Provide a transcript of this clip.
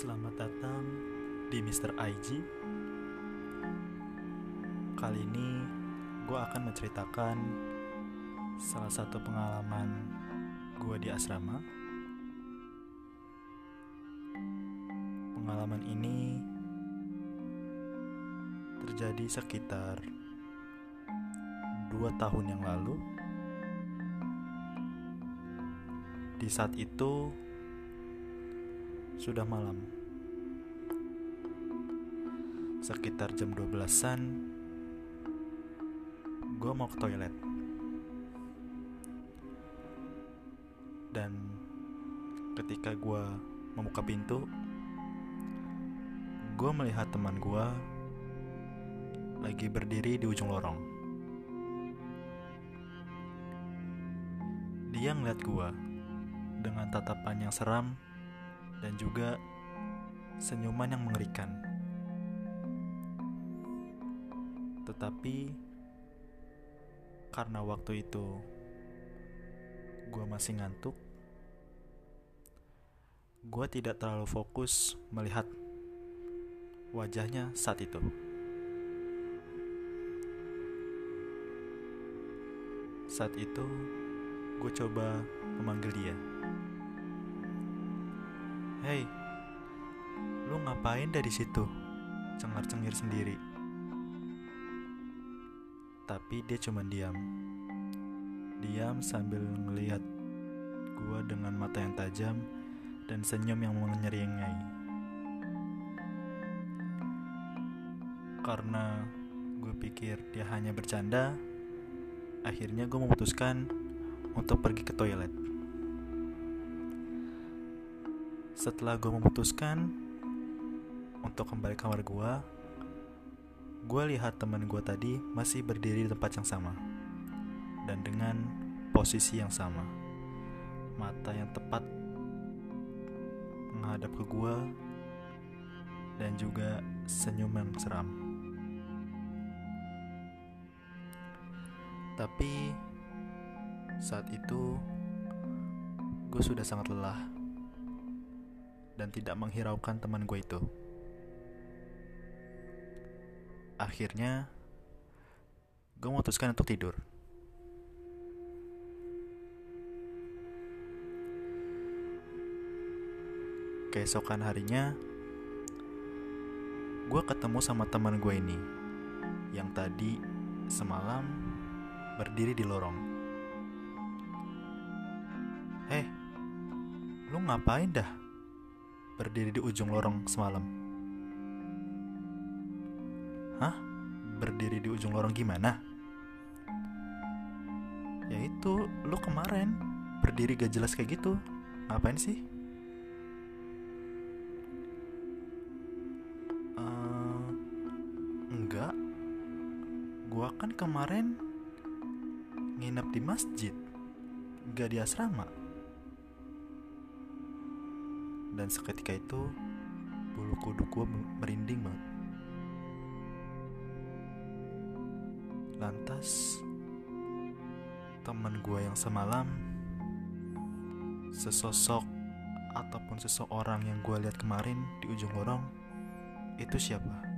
Selamat datang di Mr. IG. Kali ini gue akan menceritakan salah satu pengalaman gue di asrama. Pengalaman ini terjadi sekitar dua tahun yang lalu. Di saat itu sudah malam. Sekitar jam 12-an gue mau ke toilet. Dan ketika gue membuka pintu, gue melihat teman gue lagi berdiri di ujung lorong. Dia ngeliat gue dengan tatapan yang seram dan juga senyuman yang mengerikan. Tetapi karena waktu itu gue masih ngantuk, gue tidak terlalu fokus melihat wajahnya saat itu. Saat itu, gue coba memanggil dia. Hei, lu ngapain dari situ? Cengar-cengir sendiri. Tapi dia cuma diam. Diam sambil melihat gua dengan mata yang tajam dan senyum yang menyeringai. Karena gue pikir dia hanya bercanda, akhirnya gue memutuskan untuk pergi ke toilet. Setelah gue memutuskan untuk kembali kamar gue, gue lihat teman gue tadi masih berdiri di tempat yang sama dan dengan posisi yang sama. Mata yang tepat menghadap ke gue dan juga senyum yang seram. Tapi saat itu gue sudah sangat lelah dan tidak menghiraukan teman gue itu. Akhirnya, gue memutuskan untuk tidur. Keesokan harinya, gue ketemu sama teman gue ini yang tadi semalam berdiri di lorong. Eh, lu ngapain dah? Berdiri di ujung lorong semalam. Hah? Berdiri di ujung lorong gimana? Ya itu, lu kemarin berdiri gak jelas kayak gitu. Ngapain sih? Uh, enggak. Gua kan kemarin nginep di masjid. Gak di asrama. Dan seketika itu bulu kuduk gue merinding banget. Lantas teman gue yang semalam sesosok ataupun seseorang yang gue lihat kemarin di ujung lorong itu siapa?